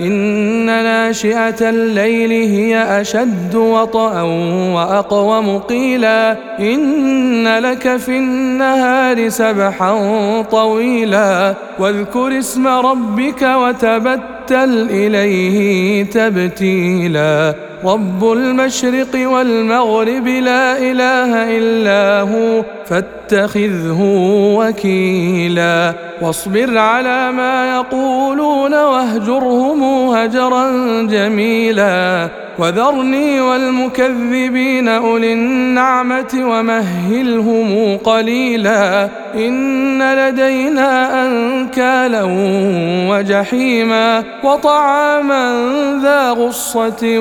إن ناشئة الليل هي أشد وطئا وأقوم قيلا إن لك في النهار سبحا طويلا واذكر اسم ربك وتبتل إليه تبتيلا. رب المشرق والمغرب لا إله إلا هو فاتخذه وكيلا. واصبر على ما يقولون واهجرهم هجرا جميلا. وذرني والمكذبين أولي النعمة ومهلهم قليلا إن لدينا أنكالا وجحيما وطعاما ذا غصة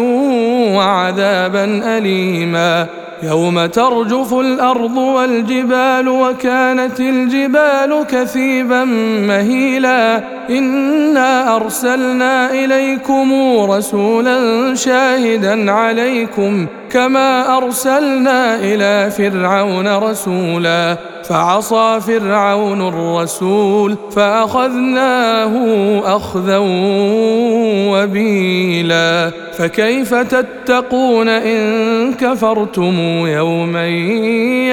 وعذابا أليما يوم ترجف الأرض والجبال وكانت الجبال كثيبا مهيلا إنا أرسلنا إليكم رسولا شاهدا عليكم كما ارسلنا إلى فرعون رسولا فعصى فرعون الرسول فاخذناه اخذا وبيلا فكيف تتقون ان كفرتم يوما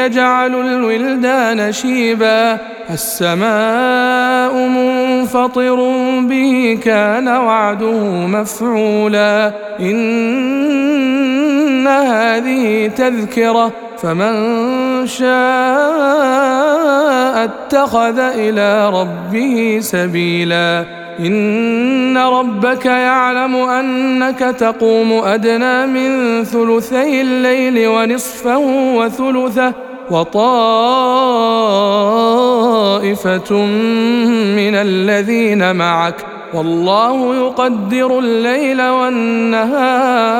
يجعل الولدان شيبا السماء منفطر به كان وعده مفعولا. إن هذه تذكرة فمن شاء اتخذ إلى ربه سبيلا. إن ربك يعلم أنك تقوم أدنى من ثلثي الليل ونصفه وثلثه وطائفة من الذين معك والله يقدر الليل والنهار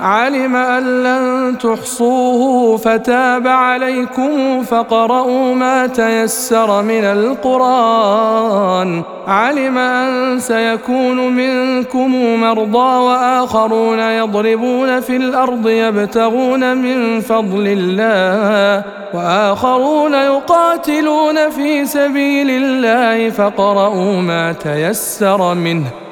علم أن لن تحصوه فتاب عليكم فقرؤوا ما تيسر من القرآن. علم أن سيكون منكم مرضى وآخرون يضربون في الأرض يبتغون من فضل الله وآخرون يقاتلون في سبيل الله فقرؤوا ما تيسر منه.